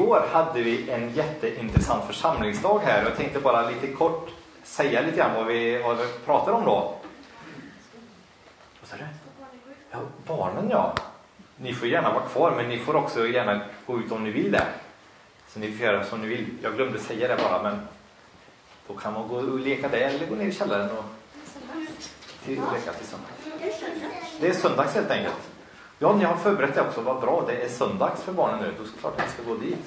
igår hade vi en jätteintressant församlingsdag här. Jag tänkte bara lite kort säga lite grann vad vi, vad vi pratar om då. Vad sa du? Ja, barnen ja. Ni får gärna vara kvar, men ni får också gärna gå ut om ni vill det. Så ni får göra som ni vill. Jag glömde säga det bara, men då kan man gå och leka där eller gå ner i källaren och, till, leka till söndags. Det är söndags helt enkelt. Ja, ni har förberett det också. Vad bra. Det är söndags för barnen nu. Då är det klart att ni ska gå dit.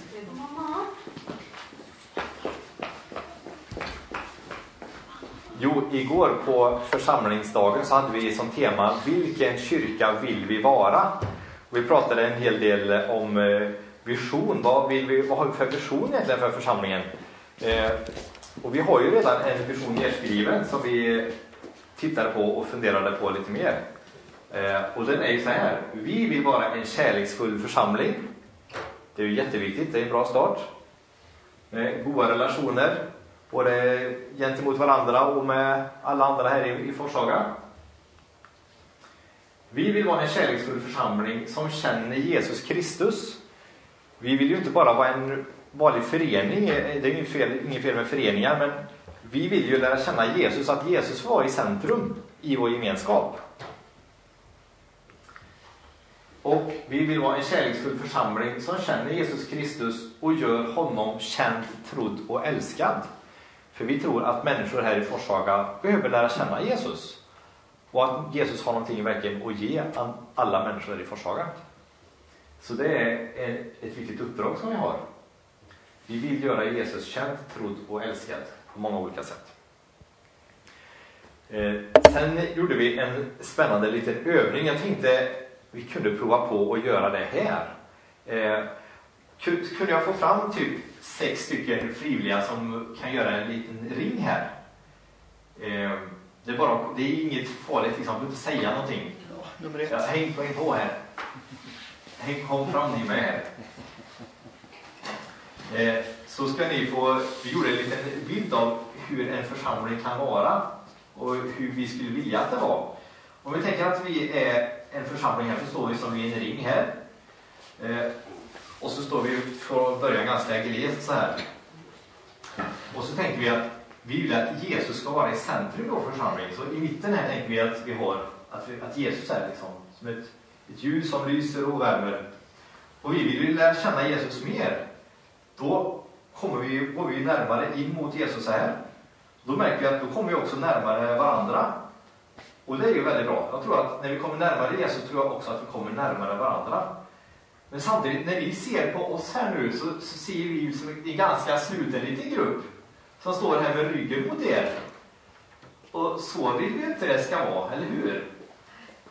Jo, igår på församlingsdagen så hade vi som tema Vilken kyrka vill vi vara? Och vi pratade en hel del om eh, vision. Vad, vill vi, vad har vi för vision egentligen för församlingen? Eh, och vi har ju redan en vision nedskriven som vi tittade på och funderade på lite mer. Eh, och den är ju så här. Vi vill vara en kärleksfull församling. Det är ju jätteviktigt, det är en bra start. Med goda relationer, både gentemot varandra och med alla andra här i, i Forshaga. Vi vill vara en kärleksfull församling som känner Jesus Kristus. Vi vill ju inte bara vara en vanlig förening, det är inget fel, inget fel med föreningar, men vi vill ju lära känna Jesus, att Jesus var i centrum i vår gemenskap. Och vi vill vara en kärleksfull församling som känner Jesus Kristus och gör honom känd, trodd och älskad. För vi tror att människor här i Forshaga behöver lära känna Jesus. Och att Jesus har någonting verkligen att ge alla människor här i Forshaga. Så det är ett viktigt uppdrag som vi har. Vi vill göra Jesus känd, trodd och älskad på många olika sätt. Eh, sen gjorde vi en spännande liten övning. Jag tänkte vi kunde prova på att göra det här. Eh, kunde jag få fram typ sex stycken frivilliga som kan göra en liten ring här? Eh, det, är bara, det är inget farligt, liksom. du behöver inte säga någonting. nummer ett. Ja, häng, häng på här. Häng, kom fram ni med här. Eh, så ska ni få, vi gjorde en liten bild av hur en församling kan vara och hur vi skulle vilja att det var. Om vi tänker att vi är en församling här så står vi som i en ring här. Eh, och så står vi från början ganska glest så här. Och så tänker vi att vi vill att Jesus ska vara i centrum i vår församling. Så i mitten här tänker vi att vi har att, vi, att Jesus är liksom som ett, ett ljus som lyser och värmer. Och vi vill ju lära känna Jesus mer. Då kommer vi, går vi närmare in mot Jesus här. Då märker vi att då kommer vi också närmare varandra. Och det är ju väldigt bra. Jag tror att när vi kommer närmare Jesus tror jag också att vi kommer närmare varandra. Men samtidigt, när vi ser på oss här nu så, så ser vi ju som en ganska sluten liten grupp som står här med ryggen mot er. Och så vill vi inte det ska vara, eller hur?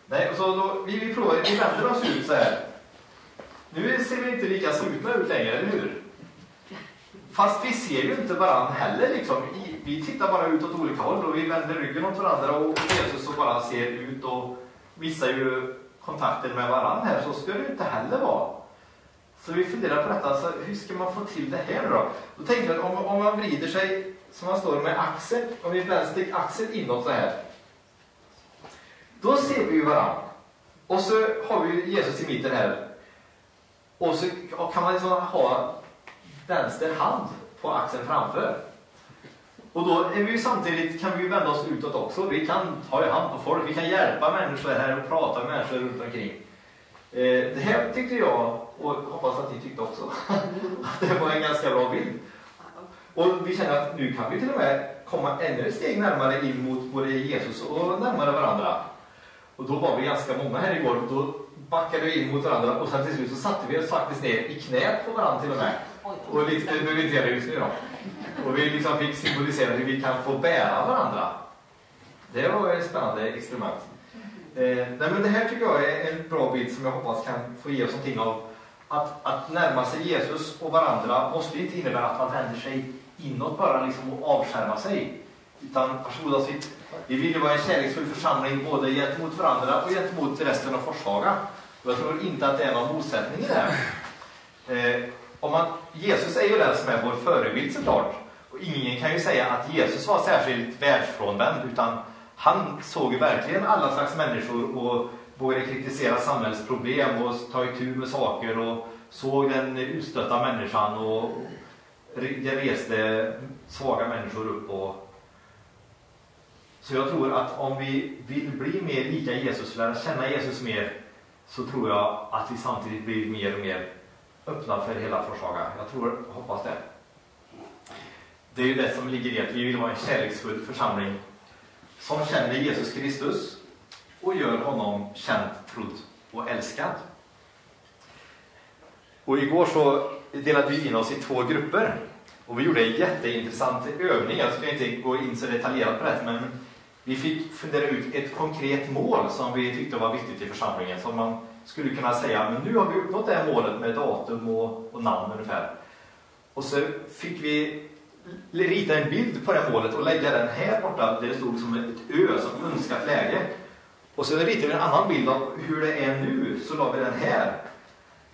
Nej, så då, vi, vi provar, vi vänder oss ut så här. Nu ser vi inte lika slutna ut längre, eller hur? Fast vi ser ju inte varandra heller. Liksom. Vi tittar bara ut åt olika håll och vi vänder ryggen åt varandra och Jesus och bara ser ut och missar ju kontakten med varandra här. Så ska det ju inte heller vara. Så vi funderar på detta, så hur ska man få till det här då? Då tänkte jag att om, om man vrider sig så man står med axeln, om vi vänster axel inåt så här. Då ser vi ju varandra. Och så har vi Jesus i mitten här. Och så kan man liksom ha vänster hand på axeln framför. Och då är vi ju samtidigt, kan vi vända oss utåt också. Vi kan ta i hand på folk, vi kan hjälpa människor här och prata med människor runt omkring. Eh, det här tyckte jag, och hoppas att ni tyckte också, att det var en ganska bra bild. Och vi känner att nu kan vi till och med komma ännu ett steg närmare in mot både Jesus och närmare varandra. Och då var vi ganska många här igår och då backade vi in mot varandra och sen till slut så satte vi oss faktiskt ner i knät på varandra till och med. Och lite, det behöver inte göra just nu då. Och vi liksom fick symbolisera hur vi kan få bära varandra. Det var ett spännande experiment. Eh, nej men det här tycker jag är en bra bild som jag hoppas kan få ge oss någonting av. Att, att närma sig Jesus och varandra måste inte innebära att man vänder sig inåt bara liksom och avskärmar sig. Utan varsågoda sitt. Vi vill ju vara en kärleksfull församling både gentemot varandra och gentemot resten av Forshaga. Och jag tror inte att det är någon motsättning i det. Eh, om man, Jesus är ju den som är vår förebild såklart. Och ingen kan ju säga att Jesus var särskilt världsfrånvänd utan han såg ju verkligen alla slags människor och vågade kritisera samhällsproblem och ta itu med saker och såg den utstötta människan och det reste svaga människor upp. Och... Så jag tror att om vi vill bli mer lika Jesus, lära känna Jesus mer, så tror jag att vi samtidigt blir mer och mer öppna för hela Forshaga. Jag tror, hoppas det. Det är ju det som ligger i att vi vill vara en kärleksfull församling som känner Jesus Kristus och gör honom känd, trodd och älskad. Och igår så delade vi in oss i två grupper. Och vi gjorde en jätteintressant övning. Jag ska inte gå in så detaljerat på det, men vi fick fundera ut ett konkret mål som vi tyckte var viktigt i församlingen. Som man skulle kunna säga, men nu har vi uppnått det här målet med datum och, och namn ungefär. Och så fick vi rita en bild på det målet och lägga den här borta där det stod som ett ö, som önskat läge. Och så ritade vi en annan bild av hur det är nu, så la vi den här.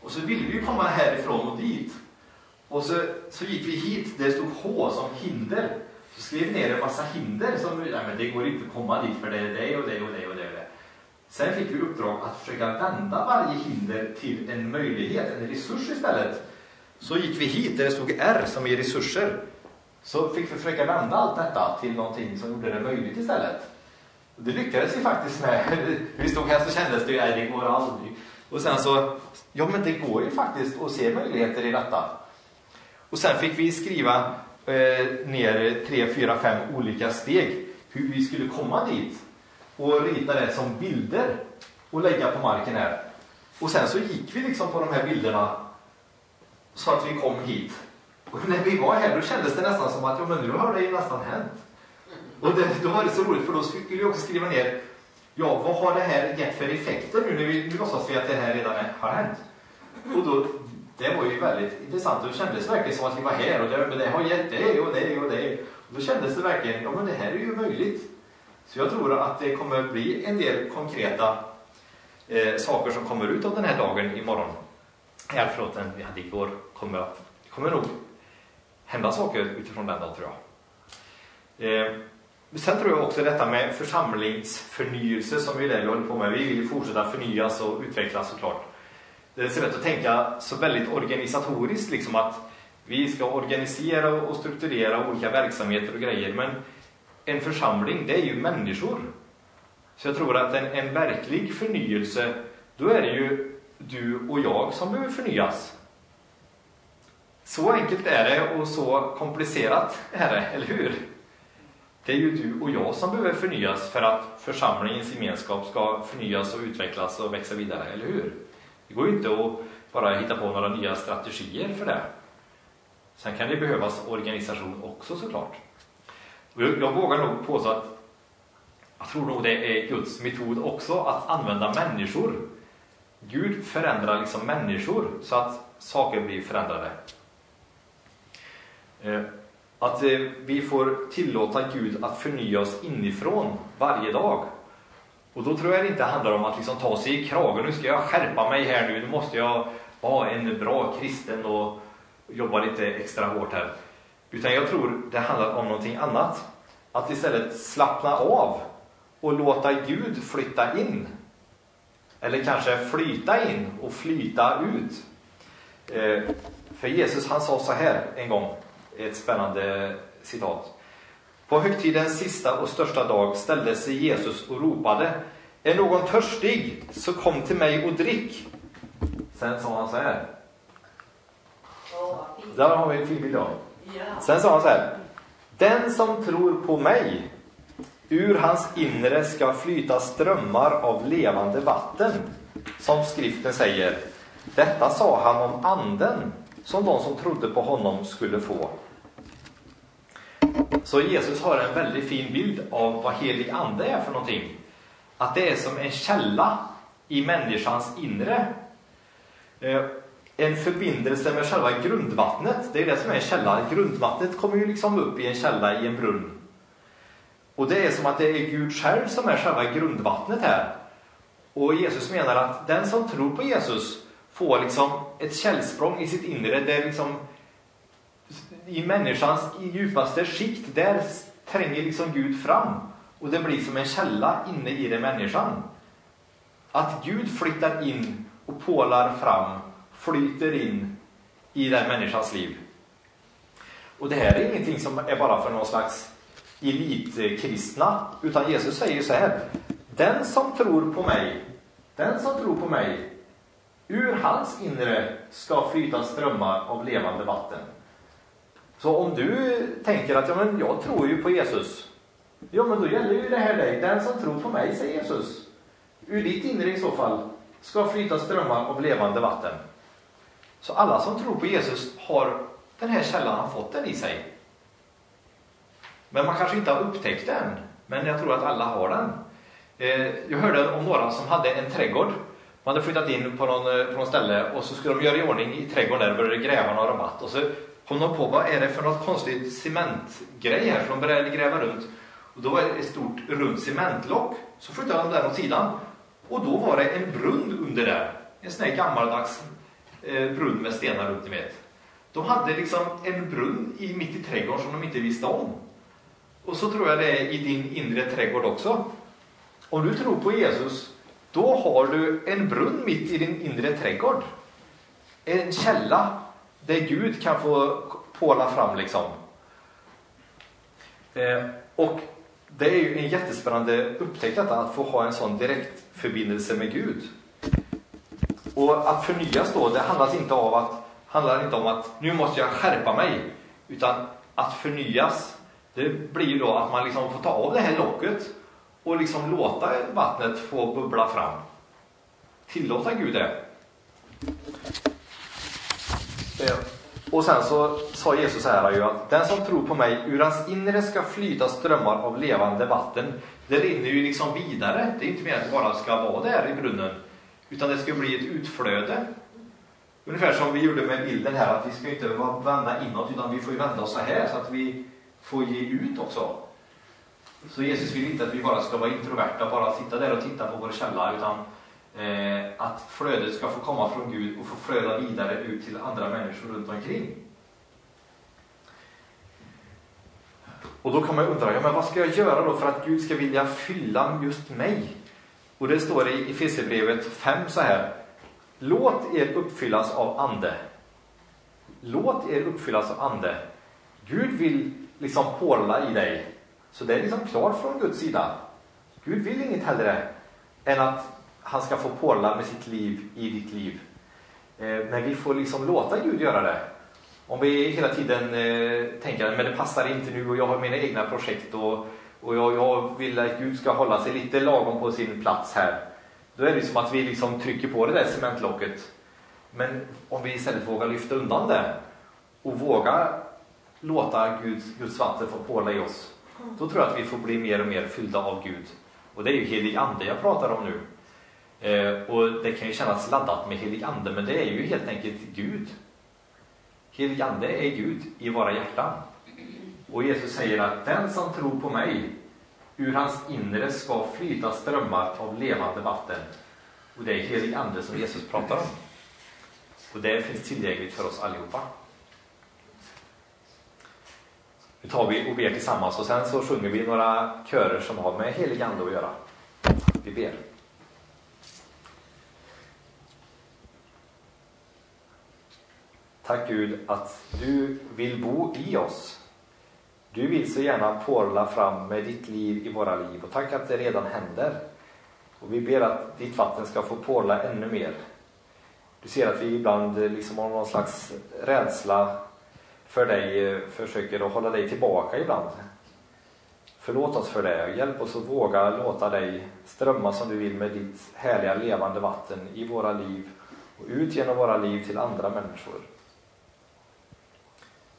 Och så ville vi ju komma härifrån och dit. Och så, så gick vi hit där det stod H som hinder. Så skrev ner en massa hinder som, nej men det går inte att komma dit för det är det och det och det och det. Och det. Sen fick vi uppdrag att försöka vända varje hinder till en möjlighet, en resurs istället. Så gick vi hit där det stod R som i resurser. Så fick vi försöka vända allt detta till någonting som gjorde det möjligt istället. Och det lyckades vi faktiskt med. Vi stod här så kändes det ju, nej det går aldrig. Och sen så, ja men det går ju faktiskt att se möjligheter i detta. Och sen fick vi skriva eh, ner tre, fyra, fem olika steg hur vi skulle komma dit. Och rita det som bilder och lägga på marken här. Och sen så gick vi liksom på de här bilderna så att vi kom hit. Och när vi var här då kändes det nästan som att ja, men nu har det ju nästan hänt. Och det, då var det så roligt för då skulle vi också skriva ner ja, vad har det här gett för effekter nu när vi nu låtsas vi att det här redan är, har hänt? Och då, det var ju väldigt intressant. Det kändes verkligen som att vi var här och det, men det har gett det och det och det. Och då kändes det verkligen, ja men det här är ju möjligt. Så jag tror att det kommer bli en del konkreta eh, saker som kommer ut av den här dagen imorgon. Här, förlåt, den vi hade igår, kommer, kommer nog hända saker utifrån den dagen tror jag. Eh, sen tror jag också detta med församlingsförnyelse som är det vi håller på med. Vi vill fortsätta förnyas och utvecklas såklart. Det är så lätt att tänka så väldigt organisatoriskt, liksom att vi ska organisera och strukturera olika verksamheter och grejer. Men en församling, det är ju människor. Så jag tror att en, en verklig förnyelse, då är det ju du och jag som behöver förnyas. Så enkelt är det och så komplicerat är det, eller hur? Det är ju du och jag som behöver förnyas för att församlingens gemenskap ska förnyas och utvecklas och växa vidare, eller hur? Det går ju inte att bara hitta på några nya strategier för det. Sen kan det behövas organisation också såklart. Jag vågar nog påstå att jag tror nog det är Guds metod också att använda människor. Gud förändrar liksom människor så att saker blir förändrade. Eh, att eh, vi får tillåta Gud att förnya oss inifrån varje dag. Och då tror jag det inte handlar om att liksom ta sig i kragen. Nu ska jag skärpa mig här nu. Nu måste jag vara en bra kristen och jobba lite extra hårt här. Utan jag tror det handlar om någonting annat. Att istället slappna av och låta Gud flytta in. Eller kanske flyta in och flyta ut. Eh, för Jesus han sa så här en gång ett spännande citat. På högtidens sista och största dag ställde sig Jesus och ropade Är någon törstig, så kom till mig och drick. Sen sa han så här. Där har vi en fin bild av. Sen sa han så här. Den som tror på mig, ur hans inre ska flyta strömmar av levande vatten. Som skriften säger. Detta sa han om anden som de som trodde på honom skulle få. Så Jesus har en väldigt fin bild av vad helig ande är för någonting. Att det är som en källa i människans inre. Eh, en förbindelse med själva grundvattnet. Det är det som är en källa. Grundvattnet kommer ju liksom upp i en källa i en brunn. Och det är som att det är Gud själv som är själva grundvattnet här. Och Jesus menar att den som tror på Jesus får liksom ett källsprång i sitt inre där liksom i människans djupaste skikt, där tränger liksom Gud fram. Och det blir som en källa inne i den människan. Att Gud flyttar in och pålar fram, flyter in i den människans liv. Och det här är ingenting som är bara för någon slags elitkristna, utan Jesus säger så här. Den som tror på mig, den som tror på mig, ur hans inre ska flyta strömmar av levande vatten. Så om du tänker att ja, men jag tror ju på Jesus. Ja, men då gäller ju det här dig. Den som tror på mig, säger Jesus. Ur ditt inre i så fall ska flyta strömmar av levande vatten. Så alla som tror på Jesus har den här källan, har fått den i sig. Men man kanske inte har upptäckt den. Men jag tror att alla har den. Eh, jag hörde om några som hade en trädgård. Man hade flyttat in på någon, eh, på någon ställe och så skulle de göra i ordning i trädgården där och började gräva några rabatt. Och så kom de på, vad är det för något konstigt cementgrej här? Så de började gräva runt. Och då var det ett stort runt cementlock. Så flyttade de den åt sidan. Och då var det en brunn under där. En sån här gammaldags eh, brunn med stenar runt, ni vet. De hade liksom en brunn i, mitt i trädgården som de inte visste om. Och så tror jag det är i din inre trädgård också. Om du tror på Jesus, då har du en brunn mitt i din inre trädgård. En källa det Gud kan få påla fram liksom. Eh, och det är ju en jättespännande upptäckt detta, att få ha en sån direkt förbindelse med Gud. Och att förnyas då, det handlar inte, av att, handlar inte om att nu måste jag skärpa mig, utan att förnyas, det blir ju då att man liksom får ta av det här locket och liksom låta vattnet få bubbla fram. Tillåta Gud det. Eh, och sen så sa Jesus här ju att den som tror på mig, ur hans inre ska flyta strömmar av levande vatten. Det rinner ju liksom vidare. Det är inte mer att det bara ska vara där i brunnen, utan det ska bli ett utflöde. Ungefär som vi gjorde med bilden här, att vi ska inte vända inåt, utan vi får ju vända oss så här så att vi får ge ut också. Så Jesus vill inte att vi bara ska vara introverta, bara sitta där och titta på vår källa, utan Eh, att flödet ska få komma från Gud och få flöda vidare ut till andra människor runt omkring. Och då kan man undra, ja, men vad ska jag göra då för att Gud ska vilja fylla just mig? Och det står i Efesierbrevet 5 så här. Låt er uppfyllas av Ande. Låt er uppfyllas av Ande. Gud vill liksom porla i dig. Så det är liksom klart från Guds sida. Gud vill inget hellre än att han ska få porla med sitt liv i ditt liv. Eh, men vi får liksom låta Gud göra det. Om vi hela tiden eh, tänker att det passar inte nu och jag har mina egna projekt och, och jag, jag, vill att Gud ska hålla sig lite lagom på sin plats här. Då är det som att vi liksom trycker på det där cementlocket. Men om vi istället vågar lyfta undan det och vågar låta Guds, Guds vatten få porla i oss. Då tror jag att vi får bli mer och mer fyllda av Gud. Och det är ju helig ande jag pratar om nu. Eh, och det kan ju kännas laddat med helig ande, men det är ju helt enkelt Gud. Helig ande är Gud i våra hjärtan. Och Jesus säger att den som tror på mig, ur hans inre ska flyta strömmar av levande vatten. Och det är helig ande som Jesus pratar om. Och det finns tillgängligt för oss allihopa. Nu tar vi och ber tillsammans och sen så sjunger vi några körer som har med helig ande att göra. Vi ber. Tack Gud att du vill bo i oss. Du vill så gärna porla fram med ditt liv i våra liv och tack att det redan händer. Och vi ber att ditt vatten ska få porla ännu mer. Du ser att vi ibland liksom har någon slags rädsla för dig, försöker att hålla dig tillbaka ibland. Förlåt oss för det och hjälp oss att våga låta dig strömma som du vill med ditt härliga levande vatten i våra liv och ut genom våra liv till andra människor.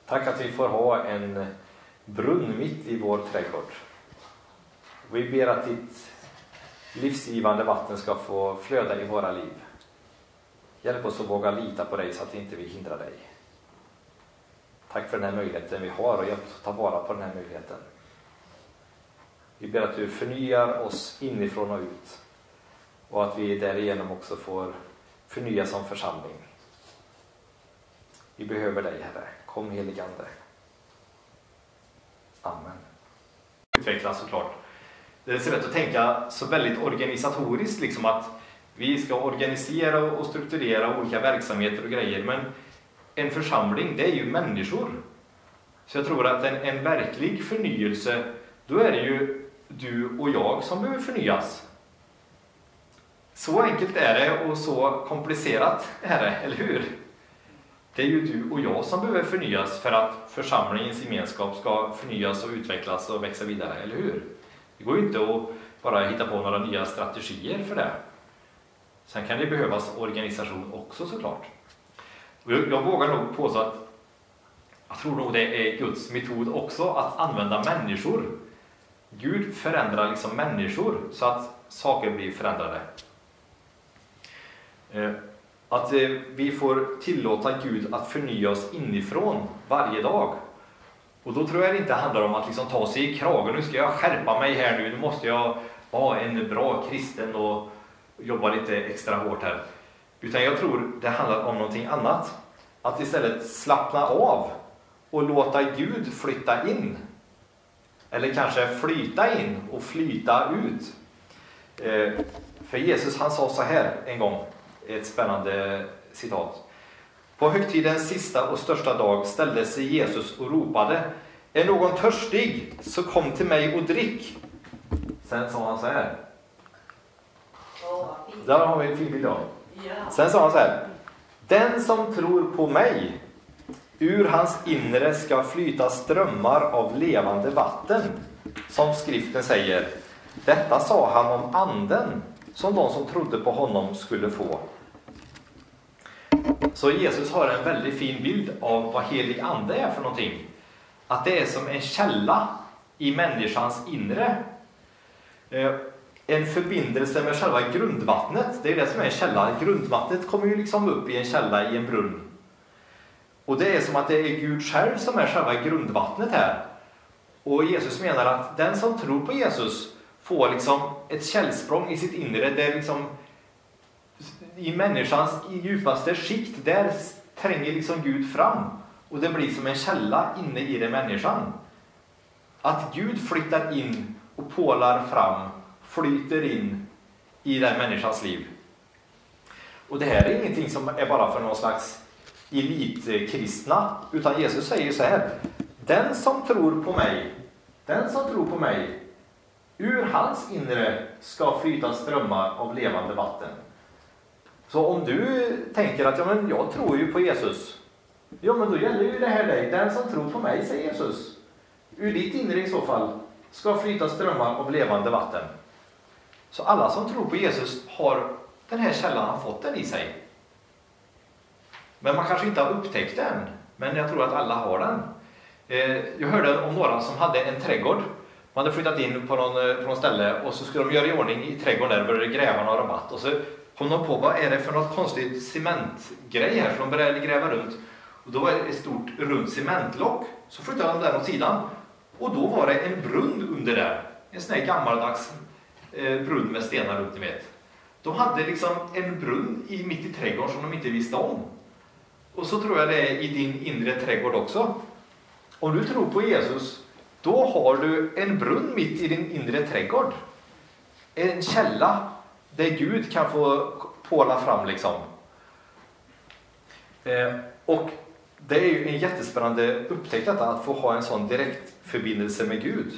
Tack att vi får ha en brunn mitt i vår trädgård. Vi ber att ditt livsgivande vatten ska få flöda i våra liv. Hjälp oss att våga lita på dig så att inte vi hindrar dig. Tack för den här möjligheten vi har och hjälp oss att ta vara på den här möjligheten. Vi ber att du förnyar oss inifrån och ut och att vi därigenom också får förnya som församling. Vi behöver dig, Herre. Kom heligande. Amen. Utvecklas såklart. Det är så lätt att tänka så väldigt organisatoriskt, liksom att Vi ska organisera och strukturera olika verksamheter och grejer, men en församling, det är ju människor. Så jag tror att en, en verklig förnyelse, då är det ju du och jag som behöver förnyas. Så enkelt är det och så komplicerat är det, eller hur? Det är ju du och jag som behöver förnyas för att församlingens gemenskap ska förnyas och utvecklas och växa vidare, eller hur? Det går ju inte att bara hitta på några nya strategier för det. Sen kan det behövas organisation också såklart. Jag vågar nog påstå att jag tror nog det är Guds metod också att använda människor. Gud förändrar liksom människor så att saker blir förändrade. Eh, att eh, vi får tillåta Gud att förnya oss inifrån varje dag. Och då tror jag det inte handlar om att liksom ta sig i kragen. Nu ska jag skärpa mig här nu. Nu måste jag vara en bra kristen och jobba lite extra hårt här. Utan jag tror det handlar om någonting annat. Att istället slappna av och låta Gud flytta in. Eller kanske flyta in och flyta ut. Eh, för Jesus han sa så här en gång, ett spännande citat. På högtidens sista och största dag ställde sig Jesus och ropade Är någon törstig, så kom till mig och drick. Sen sa han så här. Där har vi en fin bild av. Sen sa han så här. Den som tror på mig, ur hans inre ska flyta strömmar av levande vatten. Som skriften säger. Detta sa han om anden som de som trodde på honom skulle få. Så Jesus har en väldigt fin bild av vad helig ande är för någonting. Att det är som en källa i människans inre. Eh, en förbindelse med själva grundvattnet. Det är det som är en källa. Grundvattnet kommer ju liksom upp i en källa i en brunn. Och det är som att det är Gud själv som är själva grundvattnet här. Och Jesus menar att den som tror på Jesus får liksom ett källsprång i sitt inre där liksom i människans djupaste skikt, där tränger liksom Gud fram. Och det blir som en källa inne i den människan. Att Gud flyttar in och pålar fram, flyter in i den människans liv. Och det här är ingenting som är bara för någon slags elitkristna, utan Jesus säger så här. Den som tror på mig, den som tror på mig, ur hans inre ska flyta strömmar av levande vatten. Så om du tänker att ja, men jag tror ju på Jesus. Ja, men då gäller ju det här dig. Den som tror på mig, säger Jesus. Ur ditt inre i så fall ska flyta strömmar av levande vatten. Så alla som tror på Jesus har den här källan, har fått den i sig. Men man kanske inte har upptäckt den. Men jag tror att alla har den. Eh, jag hörde om några som hade en trädgård. Man hade flyttat in på någon, eh, på någon ställe och så skulle de göra i ordning i trädgården där och började gräva några rabatt. Och så kom de på vad är det för något konstigt cementgrej här, så de började gräva runt. Och då var det ett stort runt cementlock. Så flyttade de den åt sidan. Och då var det en brunn under där. En sån här gammaldags eh, brunn med stenar runt, ni vet. De hade liksom en brunn i, mitt i trädgården som de inte visste om. Och så tror jag det är i din inre trädgård också. Om du tror på Jesus, då har du en brunn mitt i din inre trädgård. En källa där Gud kan få påla fram liksom. Eh, och det är ju en jättespännande upptäckt detta, att få ha en sån direkt förbindelse med Gud.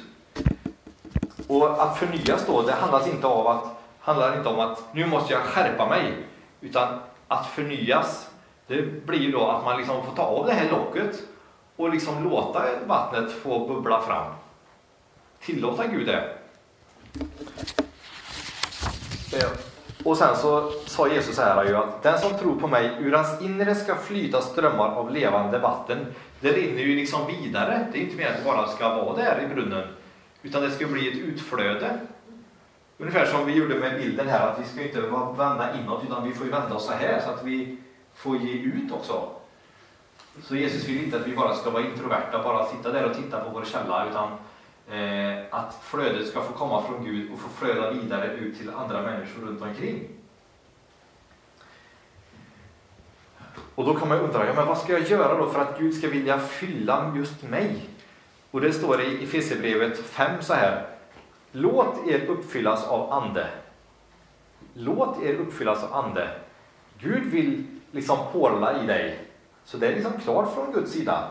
Och att förnyas då, det handlar inte, av att, handlar inte om att nu måste jag skärpa mig, utan att förnyas, det blir ju då att man liksom får ta av det här locket och liksom låta vattnet få bubbla fram. Tillåta Gud det. Eh, och sen så sa Jesus här ju att den som tror på mig, ur hans inre ska flyta strömmar av levande vatten. Det rinner ju liksom vidare. Det är inte meningen att det bara ska vara där i brunnen, utan det ska bli ett utflöde. Ungefär som vi gjorde med bilden här, att vi ska inte vända inåt, utan vi får ju vända oss så här så att vi får ge ut också. Så Jesus vill inte att vi bara ska vara introverta, bara sitta där och titta på vår källa, utan Eh, att flödet ska få komma från Gud och få flöda vidare ut till andra människor runt omkring. Och då kan man undra, ja, men vad ska jag göra då för att Gud ska vilja fylla just mig? Och det står i Efesierbrevet 5 så här. Låt er uppfyllas av Ande. låt er uppfyllas av Ande. Gud vill liksom porla i dig. Så det är liksom klart från Guds sida.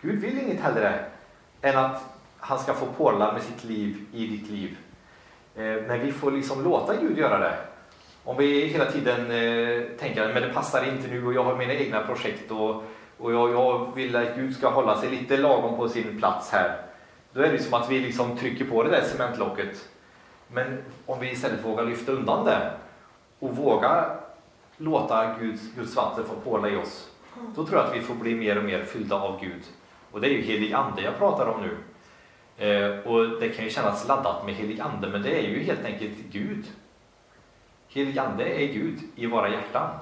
Gud vill inget hellre än att han ska få porla med sitt liv i ditt liv. Eh, men vi får liksom låta Gud göra det. Om vi hela tiden eh, tänker att det passar inte nu och jag har mina egna projekt och, och jag, jag, vill att Gud ska hålla sig lite lagom på sin plats här. Då är det som att vi liksom trycker på det där cementlocket. Men om vi istället vågar lyfta undan det och vågar låta Guds, Guds vatten få påla i oss, då tror jag att vi får bli mer och mer fyllda av Gud. Och det är ju helig ande jag pratar om nu. Eh, och det kan ju kännas laddat med helig ande, men det är ju helt enkelt Gud. Helig ande är Gud i våra hjärtan.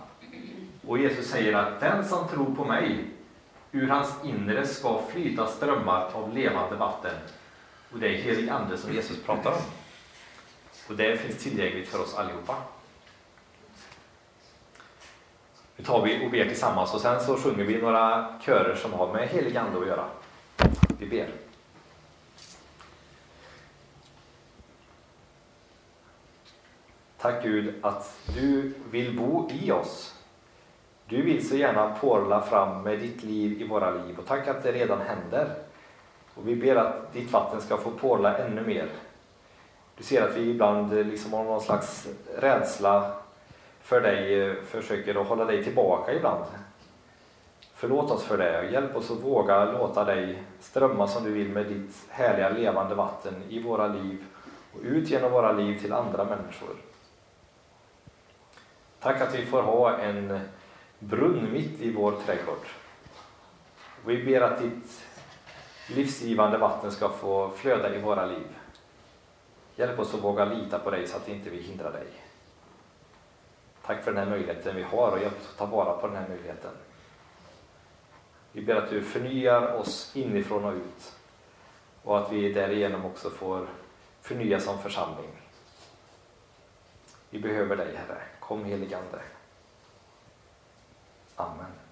Och Jesus säger att den som tror på mig, ur hans inre ska flyta strömmar av levande vatten. Och det är helig ande som Jesus pratar om. Och det finns tillgängligt för oss allihopa. Nu tar vi och ber tillsammans och sen så sjunger vi några körer som har med helig ande att göra. Vi ber. Tack Gud att du vill bo i oss. Du vill så gärna porla fram med ditt liv i våra liv och tack att det redan händer. Och vi ber att ditt vatten ska få porla ännu mer. Du ser att vi ibland liksom har någon slags rädsla för dig, eh, försöker att hålla dig tillbaka ibland. Förlåt oss för det och hjälp oss att våga låta dig strömma som du vill med ditt härliga levande vatten i våra liv och ut genom våra liv till andra människor. Tack att vi får ha en brunn mitt i vår trädgård. Vi ber att ditt livsgivande vatten ska få flöda i våra liv. Hjälp oss att våga lita på dig så att inte vi hindrar dig. Tack för den här möjligheten vi har och hjälp oss att ta vara på den här möjligheten. Vi ber att du förnyar oss inifrån och ut och att vi därigenom också får förnya som församling. Vi behöver dig, Herre. Kom heligande. Amen.